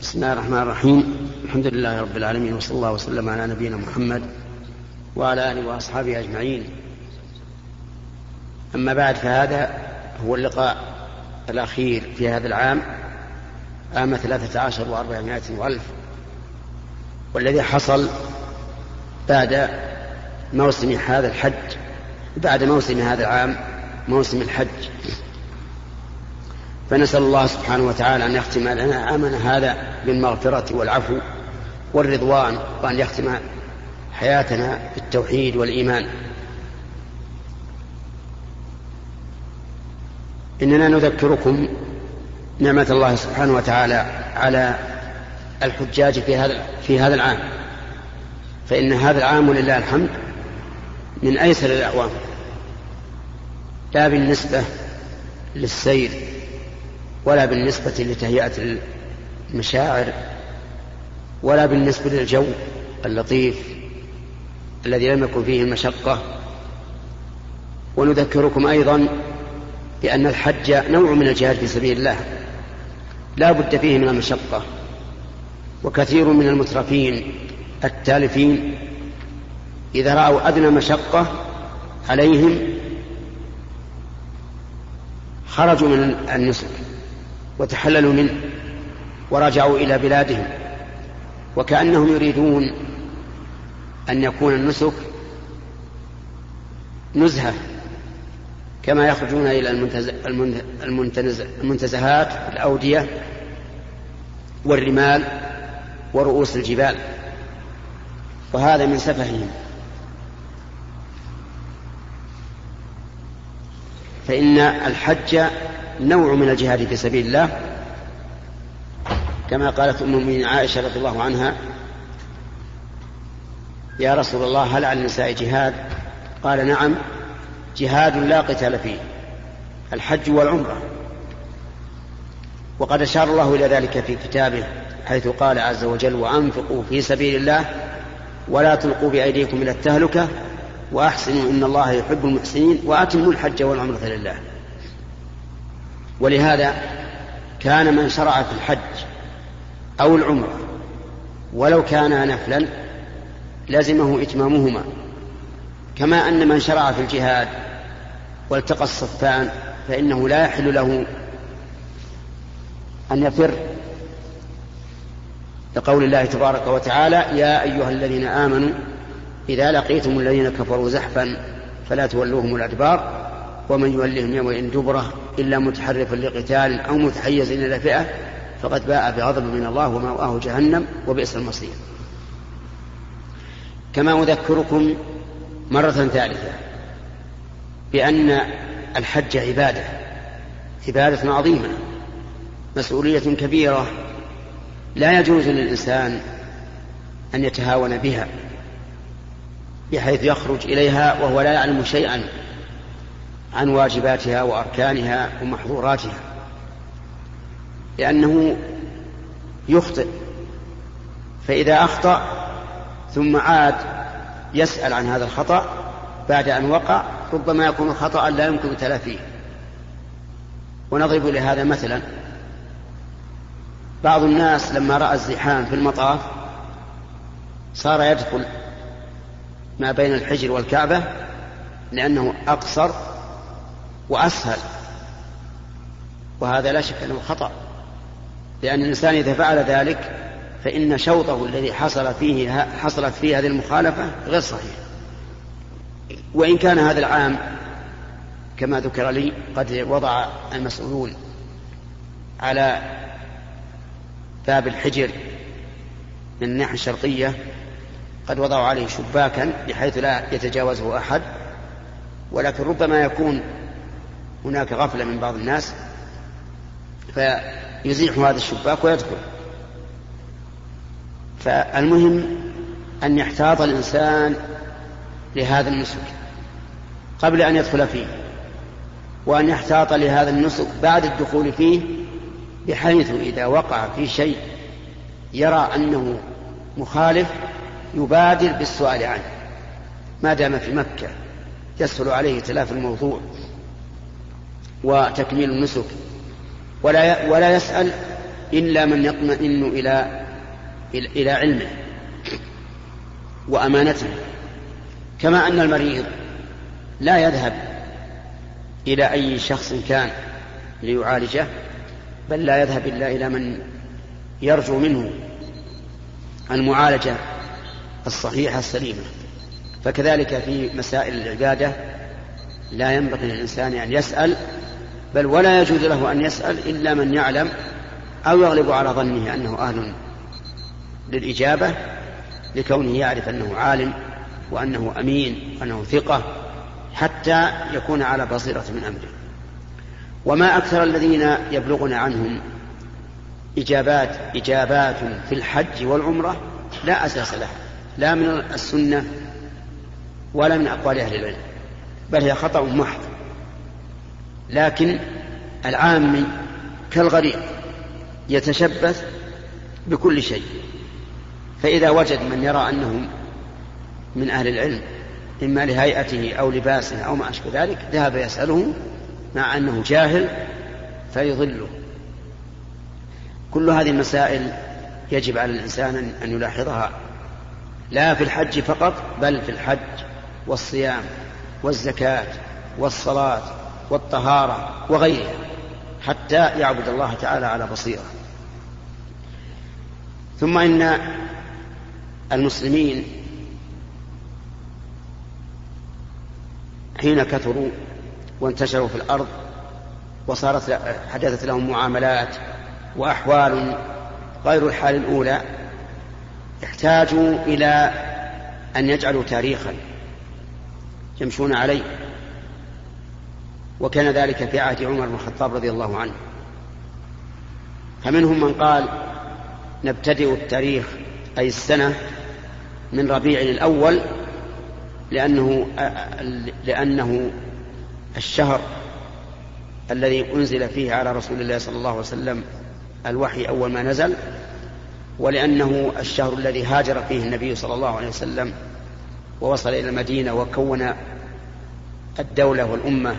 بسم الله الرحمن الرحيم. الحمد لله رب العالمين وصلى الله وسلم على نبينا محمد وعلى آله وأصحابه أجمعين. أما بعد فهذا هو اللقاء الأخير في هذا العام عام ثلاثة عشر وأربعمائة وألف والذي حصل بعد موسم هذا الحج بعد موسم هذا العام موسم الحج. فنسأل الله سبحانه وتعالى أن يختم لنا عامنا هذا بالمغفرة والعفو والرضوان وأن يختم حياتنا بالتوحيد والإيمان. إننا نذكركم نعمة الله سبحانه وتعالى على الحجاج في هذا في هذا العام. فإن هذا العام ولله الحمد من أيسر الأعوام. لا بالنسبة للسير ولا بالنسبة لتهيئة المشاعر ولا بالنسبة للجو اللطيف الذي لم يكن فيه المشقة ونذكركم أيضا بأن الحج نوع من الجهاد في سبيل الله لا بد فيه من المشقة. وكثير من المترفين التالفين إذا رأوا أدنى مشقة عليهم خرجوا من النسك وتحللوا منه ورجعوا إلى بلادهم وكأنهم يريدون أن يكون النسك نزهة كما يخرجون إلى المنتزهات الأودية والرمال ورؤوس الجبال وهذا من سفههم. فإن الحج نوع من الجهاد في سبيل الله كما قالت أم المؤمنين عائشة رضي الله عنها يا رسول الله هل على النساء جهاد؟ قال نعم جهاد لا قتال فيه الحج والعمرة. وقد أشار الله إلى ذلك في كتابه حيث قال عز وجل وأنفقوا في سبيل الله ولا تلقوا بأيديكم إلى التهلكة وأحسنوا إن الله يحب المحسنين وأتموا الحج والعمرة لله. ولهذا كان من شرع في الحج أو العمرة ولو كان نفلا لزمه إتمامهما. كما أن من شرع في الجهاد والتقى الصفان فإنه لا يحل له أن يفر. لقول الله تبارك وتعالى يا أيها الذين آمنوا إذا لقيتم الذين كفروا زحفا فلا تولوهم الأدبار ومن يولهم يومئذ دبرة إلا متحرفا لقتال أو متحيز إلى فئة فقد باء بغضب من الله ومأواه جهنم وبئس المصير. كما أذكركم مرة ثالثة بأن الحج عبادة عبادة عظيمة مسؤولية كبيرة لا يجوز للإنسان أن يتهاون بها بحيث يخرج إليها وهو لا يعلم شيئا. عن واجباتها وأركانها ومحظوراتها لأنه يخطئ فإذا أخطأ ثم عاد يسأل عن هذا الخطأ بعد أن وقع ربما يكون خطأ لا يمكن تلافيه. ونضرب لهذا مثلا بعض الناس لما رأى الزحام في المطاف صار يدخل ما بين الحجر والكعبة لأنه أقصر وأسهل. وهذا لا شك أنه خطأ. لأن الإنسان إذا فعل ذلك فإن شوطه الذي حصل فيه حصلت فيه هذه المخالفة غير صحيح. وإن كان هذا العام كما ذكر لي قد وضع المسؤولون على باب الحجر من الناحية الشرقية قد وضعوا عليه شباكا بحيث لا يتجاوزه أحد. ولكن ربما يكون هناك غفلة من بعض الناس فيزيح هذا الشباك ويدخل. فالمهم أن يحتاط الإنسان لهذا النسك قبل أن يدخل فيه وأن يحتاط لهذا النسك بعد الدخول فيه بحيث إذا وقع في شيء يرى أنه مخالف يبادر بالسؤال عنه. ما دام في مكة يسهل عليه تلاف الموضوع. وتكميل النسك. ولا ولا يسأل إلا من يطمئن إلى إلى علمه وأمانته. كما أن المريض لا يذهب إلى أي شخص كان ليعالجه بل لا يذهب إلا إلى من يرجو منه المعالجة الصحيحة السليمة. فكذلك في مسائل العبادة لا ينبغي للإنسان أن يسأل بل ولا يجوز له أن يسأل إلا من يعلم أو يغلب على ظنه أنه أهل للإجابة لكونه يعرف أنه عالم وأنه أمين وأنه ثقة حتى يكون على بصيرة من أمره. وما أكثر الذين يبلغون عنهم إجابات إجابات في الحج والعمرة لا أساس لها لا من السنة ولا من أقوال أهل العلم بل هي خطأ محض. لكن العامي كالغريق يتشبث بكل شيء. فإذا وجد من يرى أنه من أهل العلم إما لهيئته أو لباسه أو ما أشبه ذلك ذهب يسأله مع أنه جاهل فيضله. كل هذه المسائل يجب على الإنسان أن يلاحظها. لا في الحج فقط بل في الحج والصيام والزكاة والصلاة والطهارة وغيرها حتى يعبد الله تعالى على بصيرة. ثم إن المسلمين حين كثروا وانتشروا في الأرض وصارت حدثت لهم معاملات وأحوال غير الحال الأولى احتاجوا إلى أن يجعلوا تاريخا يمشون عليه. وكان ذلك في عهد عمر بن الخطاب رضي الله عنه. فمنهم من قال نبتدئ التاريخ أي السنة من ربيع الأول لأنه لأنه الشهر الذي أنزل فيه على رسول الله صلى الله عليه وسلم الوحي أول ما نزل ولأنه الشهر الذي هاجر فيه النبي صلى الله عليه وسلم ووصل إلى المدينة وكون الدولة والأمة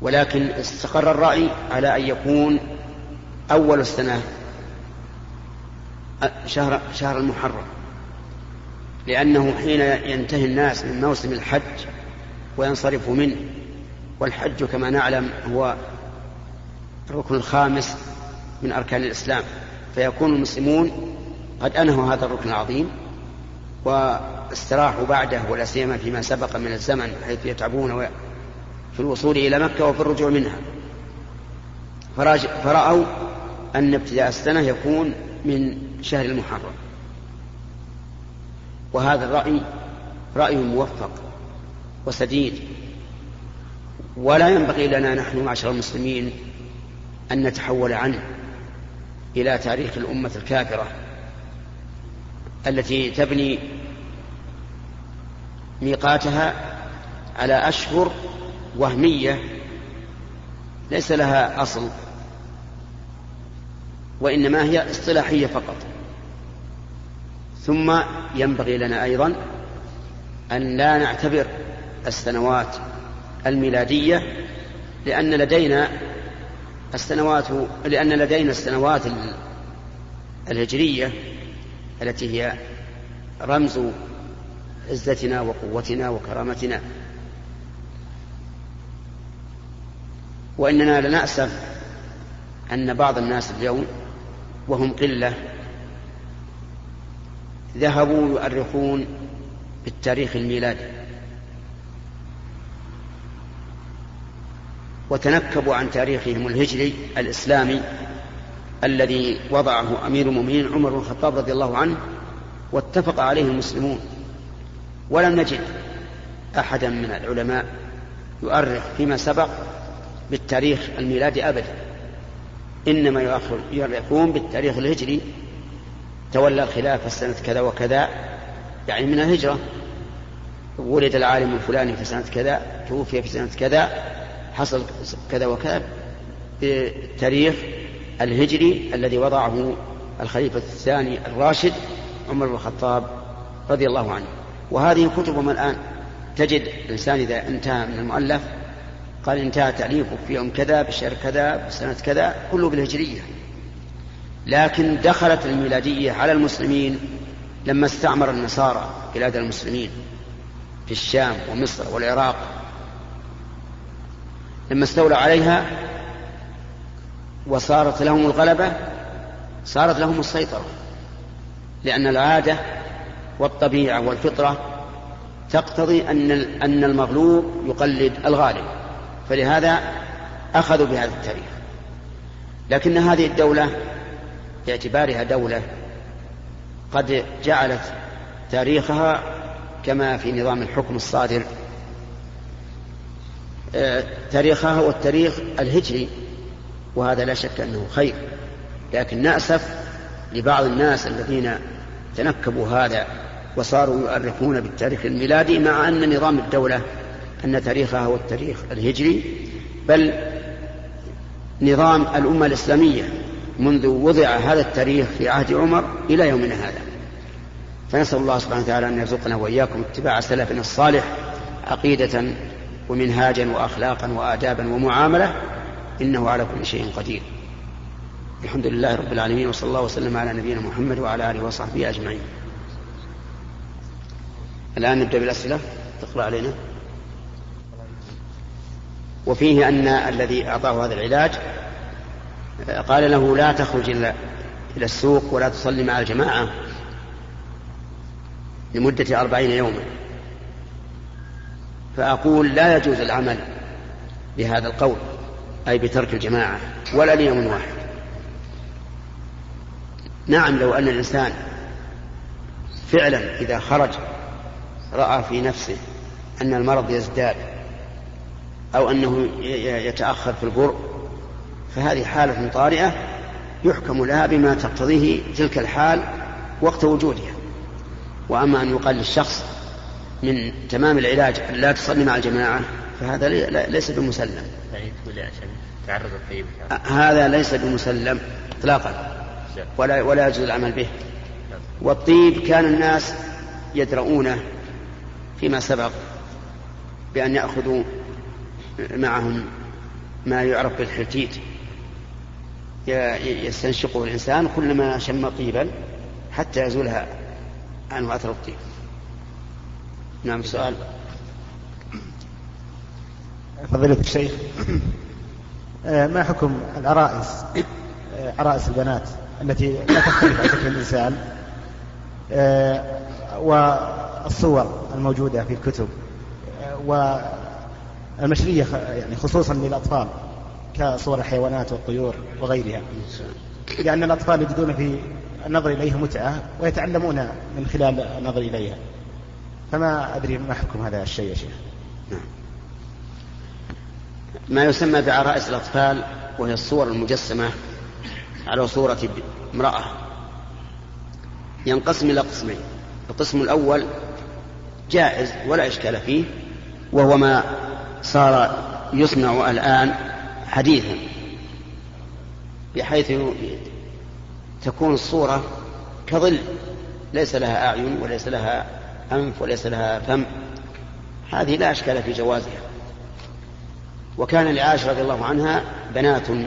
ولكن استقر الرأي على أن يكون أول السنة شهر شهر المحرم. لأنه حين ينتهي الناس من موسم الحج وينصرف منه والحج كما نعلم هو الركن الخامس من أركان الإسلام. فيكون المسلمون قد أنهوا هذا الركن العظيم واستراحوا بعده ولا سيما فيما سبق من الزمن حيث يتعبون في الوصول إلى مكة وفي الرجوع منها. فرأوا أن ابتداء السنة يكون من شهر المحرم. وهذا الرأي رأي موفق وسديد. ولا ينبغي لنا نحن معشر المسلمين أن نتحول عنه إلى تاريخ الأمة الكافرة التي تبني ميقاتها على أشهر وهمية ليس لها أصل وإنما هي اصطلاحية فقط. ثم ينبغي لنا أيضا أن لا نعتبر السنوات الميلادية لأن لدينا السنوات لأن لدينا السنوات الهجرية التي هي رمز عزتنا وقوتنا وكرامتنا. وإننا لنأسف أن بعض الناس اليوم وهم قلة ذهبوا يؤرخون بالتاريخ الميلادي وتنكبوا عن تاريخهم الهجري الإسلامي الذي وضعه أمير المؤمنين عمر بن الخطاب رضي الله عنه واتفق عليه المسلمون. ولم نجد أحدا من العلماء يؤرخ فيما سبق بالتاريخ الميلادي أبدا. إنما يؤرخون بالتاريخ الهجري. تولى الخلافة سنة كذا وكذا يعني من الهجرة. ولد العالم الفلاني في سنة كذا توفي في سنة كذا حصل كذا وكذا. بالتاريخ الهجري الذي وضعه الخليفة الثاني الراشد عمر بن الخطاب رضي الله عنه. وهذه كتبهم الآن. تجد الإنسان إذا انتهى من المؤلف قال انتهى تأليفه في يوم كذا بشهر كذا بسنة كذا كله بالهجرية. لكن دخلت الميلادية على المسلمين لما استعمر النصارى بلاد المسلمين في الشام ومصر والعراق. لما استولى عليها وصارت لهم الغلبة صارت لهم السيطرة. لأن العادة والطبيعة والفطرة تقتضي أن أن المغلوب يقلد الغالب. فلهذا أخذوا بهذا التاريخ. لكن هذه الدولة باعتبارها دولة قد جعلت تاريخها كما في نظام الحكم الصادر. آه، تاريخها هو التاريخ الهجري وهذا لا شك أنه خير. لكن نأسف لبعض الناس الذين تنكبوا هذا وصاروا يؤرخون بالتاريخ الميلادي مع أن نظام الدولة أن تاريخها هو التاريخ الهجري بل نظام الأمة الإسلامية منذ وضع هذا التاريخ في عهد عمر إلى يومنا هذا. فنسأل الله سبحانه وتعالى أن يرزقنا وإياكم اتباع سلفنا الصالح عقيدة ومنهاجا وأخلاقا وآدابا ومعاملة إنه على كل شيء قدير. الحمد لله رب العالمين وصلى الله وسلم على نبينا محمد وعلى آله وصحبه أجمعين. الآن نبدأ بالأسئلة. تقرأ علينا. وفيه أن الذي أعطاه هذا العلاج قال له لا تخرج إلى السوق ولا تصلي مع الجماعة لمدة أربعين يوما. فأقول لا يجوز العمل بهذا القول أي بترك الجماعة ولا ليوم واحد. نعم لو أن الإنسان فعلا إذا خرج رأى في نفسه أن المرض يزداد أو أنه يتأخر في البرء فهذه حالة طارئة يحكم لها بما تقتضيه تلك الحال وقت وجودها. وأما أن يقال للشخص من تمام العلاج لا تصلي مع الجماعة فهذا ليس بمسلم. تعرض الطيب. هذا ليس بمسلم إطلاقا. ولا ولا يجوز العمل به. والطيب كان الناس يدرؤونه فيما سبق بأن يأخذوا معهم ما يعرف بالحرتيت يستنشقه الإنسان كلما شم طيبا حتى يزولها عنه أثر الطيب. نعم سؤال. فضيلة الشيخ آه، ما حكم العرائس آه، عرائس البنات التي لا تختلف عن شكل الإنسان؟ آه، والصور الموجودة في الكتب والمشرية يعني خصوصا للأطفال كصور الحيوانات والطيور وغيرها. لأن الأطفال يجدون في النظر إليها متعة ويتعلمون من خلال النظر إليها. فما أدري ما حكم هذا الشيء يا شيخ. نعم. ما يسمى بعرائس الأطفال وهي الصور المجسمة على صورة امرأة. ينقسم إلى قسمين. القسم الأول جائز ولا إشكال فيه وهو ما صار يصنع الآن حديثا بحيث تكون الصورة كظل ليس لها أعين وليس لها أنف وليس لها فم. هذه لا أشكال في جوازها. وكان لعائشة رضي الله عنها بنات من,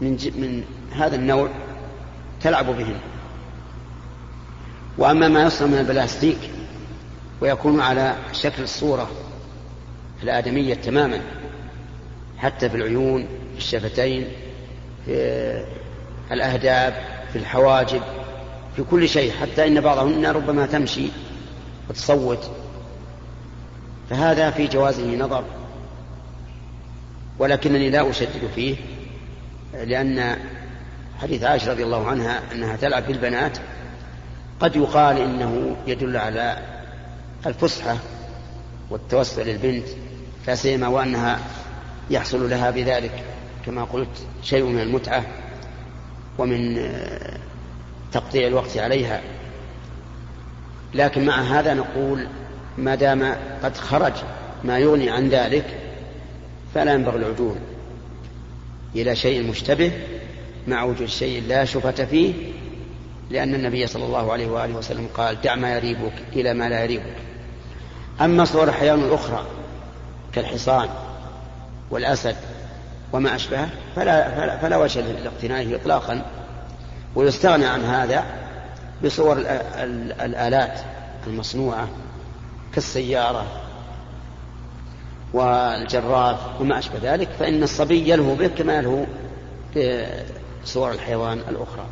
من هذا النوع تلعب بهن وأما ما يصنع من البلاستيك ويكون على شكل الصورة الآدمية تماما حتى في العيون في الشفتين في الأهداب في الحواجب في كل شيء حتى إن بعضهن ربما تمشي وتصوت. فهذا في جوازه نظر. ولكنني لا أشدد فيه لأن حديث عائشة رضي الله عنها أنها تلعب بالبنات قد يقال إنه يدل على الفسحة والتوسع للبنت. لا سيما وأنها يحصل لها بذلك كما قلت شيء من المتعة ومن تقطيع الوقت عليها. لكن مع هذا نقول ما دام قد خرج ما يغني عن ذلك فلا ينبغي العدول إلى شيء مشتبه مع وجود شيء لا شبهة فيه لأن النبي صلى الله عليه وآله وسلم قال دع ما يريبك إلى ما لا يريبك. أما صور الحيوان الأخرى كالحصان والأسد وما أشبهه فلا, فلا, فلا وجه لاقتنائه إطلاقا. ويستغنى عن هذا بصور الآلات المصنوعة كالسيارة والجراد وما أشبه ذلك فإن الصبي يلهو به كما يلهو بصور الحيوان الأخرى.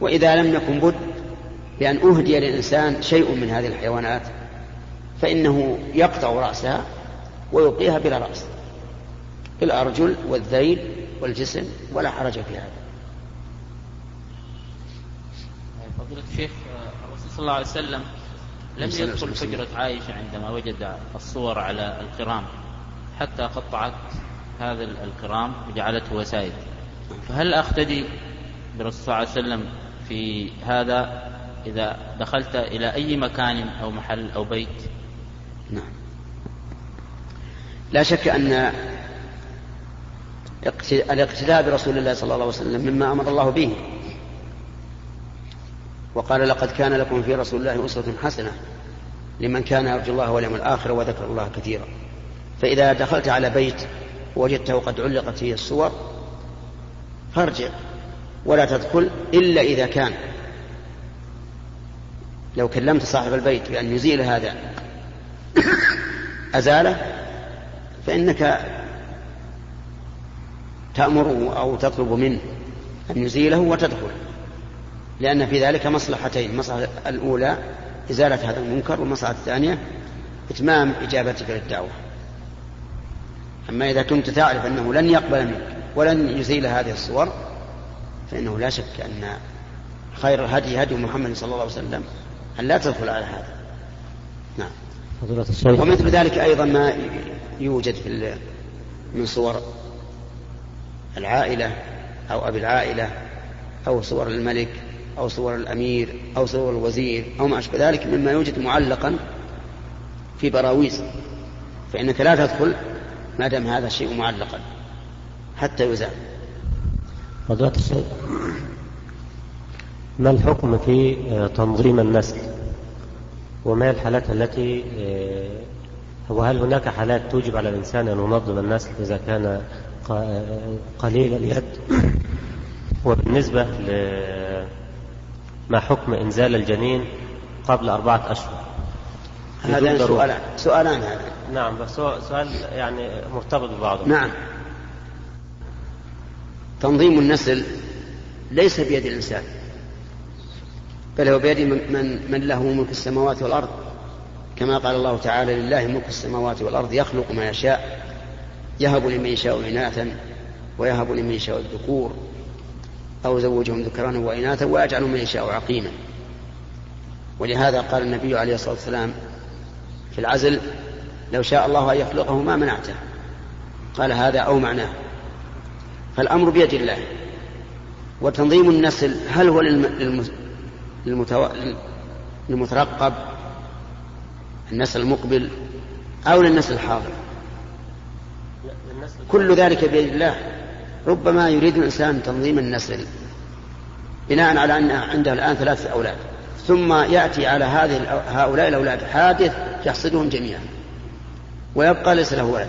وإذا لم يكن بد بأن أهدي للإنسان شيء من هذه الحيوانات فإنه يقطع رأسها ويبقيها بلا رأس. الأرجل والذيل والجسم ولا حرج في هذا. فضيلة الشيخ الرسول صلى الله عليه وسلم لم يدخل حجرة عائشة عندما وجد الصور على الكرام حتى قطعت هذا الكرام وجعلته وسائد. فهل أقتدي بالرسول صلى الله عليه وسلم في هذا إذا دخلت إلى أي مكان أو محل أو بيت؟ نعم. لا شك أن الاقتداء برسول الله صلى الله عليه وسلم مما أمر الله به. وقال لقد كان لكم في رسول الله أسوة حسنة لمن كان يرجو الله واليوم الآخر وذكر الله كثيرا. فإذا دخلت على بيت وجدته قد علقت فيه الصور فارجع ولا تدخل إلا إذا كان. لو كلمت صاحب البيت بأن يزيل هذا أزاله؟ فإنك تأمره أو تطلب منه أن يزيله وتدخل لأن في ذلك مصلحتين المصلحة الأولى إزالة هذا المنكر والمصلحة الثانية إتمام إجابتك للدعوة. أما إذا كنت تعرف أنه لن يقبل منك ولن يزيل هذه الصور فإنه لا شك أن خير الهدي هدي محمد صلى الله عليه وسلم أن لا تدخل على هذا. نعم. ومثل ذلك أيضا ما يوجد في من صور العائلة أو أبي العائلة أو صور الملك أو صور الأمير أو صور الوزير أو ما أشبه ذلك مما يوجد معلقا في براويز. فإنك لا تدخل ما دام هذا الشيء معلقا حتى يزال. فضيلة الشيخ ما الحكم في آه، تنظيم النسل؟ وما الحالات التي وهل هناك حالات توجب على الإنسان أن ينظم النسل إذا كان قليل اليد؟ وبالنسبة ما حكم إنزال الجنين قبل أربعة أشهر. هذا سؤالان سؤالان هذا. نعم بس سؤال يعني مرتبط ببعضه. نعم. تنظيم النسل ليس بيد الإنسان بل هو بيد من, من له ملك السماوات والأرض. كما قال الله تعالى لله ملك السماوات والأرض يخلق ما يشاء يهب لمن يشاء إناثا ويهب لمن يشاء الذكور أو زوجهم ذكرانا وإناثا ويجعل من يشاء عقيما. ولهذا قال النبي عليه الصلاة والسلام في العزل لو شاء الله أن يخلقه ما منعته. قال هذا أو معناه. فالأمر بيد الله. وتنظيم النسل هل هو. للمترقب؟ النسل المقبل أو للنسل الحاضر. كل ذلك بيد الله. ربما يريد الإنسان تنظيم النسل بناء على أن عنده الآن ثلاثة أولاد ثم يأتي على هذه هؤلاء الأولاد حادث يحصدهم جميعا ويبقى ليس له ولد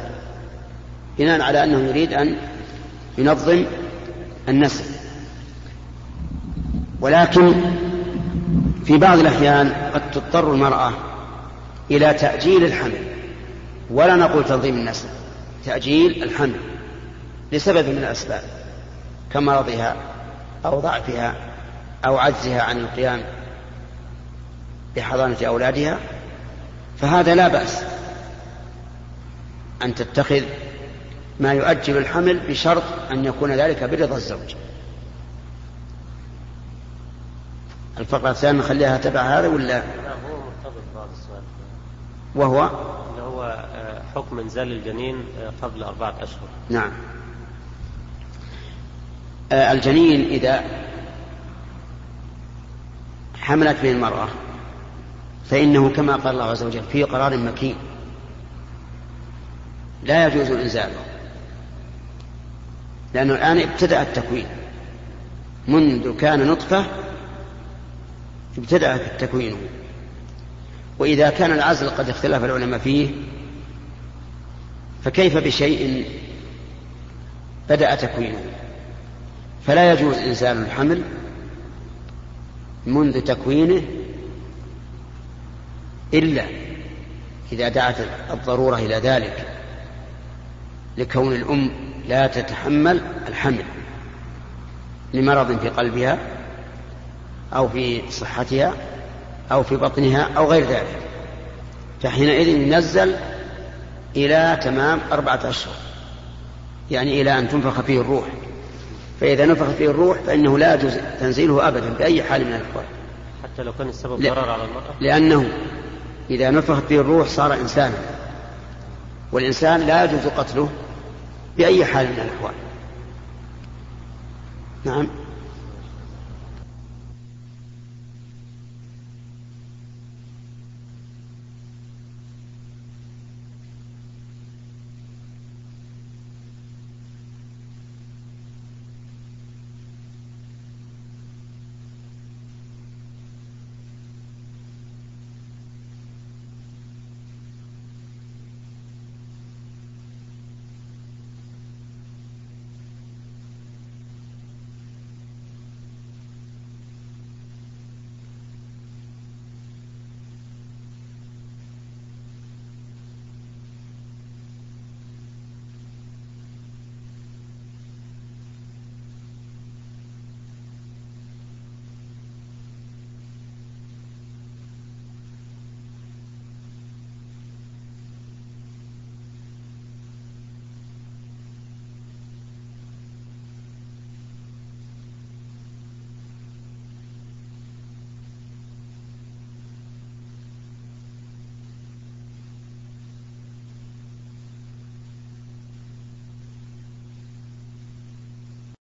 بناء على أنه يريد أن ينظم النسل. ولكن في بعض الأحيان قد تضطر المرأة إلى تأجيل الحمل. ولا نقول تنظيم النسل تأجيل الحمل لسبب من الأسباب كمرضها أو ضعفها أو عجزها عن القيام بحضانة أولادها فهذا لا بأس أن تتخذ ما يؤجل الحمل بشرط أن يكون ذلك برضا الزوج. الفقرة الثانية نخليها تبع هذا ولا؟ هو مرتبط بهذا السؤال. وهو؟ اللي هو آه، حكم انزال الجنين آه، قبل أربعة أشهر. نعم. آه، الجنين إذا حملت به المرأة فإنه كما قال الله عز وجل في قرار مكين. لا يجوز إنزاله لأنه الآن ابتدأ التكوين. منذ كان نطفة ابتدأ تكوينه. وإذا كان العزل قد اختلف العلماء فيه فكيف بشيء بدأ تكوينه؟ فلا يجوز إنزال الحمل منذ تكوينه إلا إذا دعت الضرورة إلى ذلك لكون الأم لا تتحمل الحمل لمرض في قلبها أو في صحتها أو في بطنها أو غير ذلك. فحينئذ ينزل إلى تمام أربعة أشهر. يعني إلى أن تنفخ فيه الروح. فإذا نفخ فيه الروح فإنه لا يجوز تنزيله أبدا بأي حال من الأحوال. حتى لو كان السبب ضرر على المرأة. لأنه إذا نفخت فيه الروح صار إنسانا. والإنسان لا يجوز قتله بأي حال من الأحوال. نعم.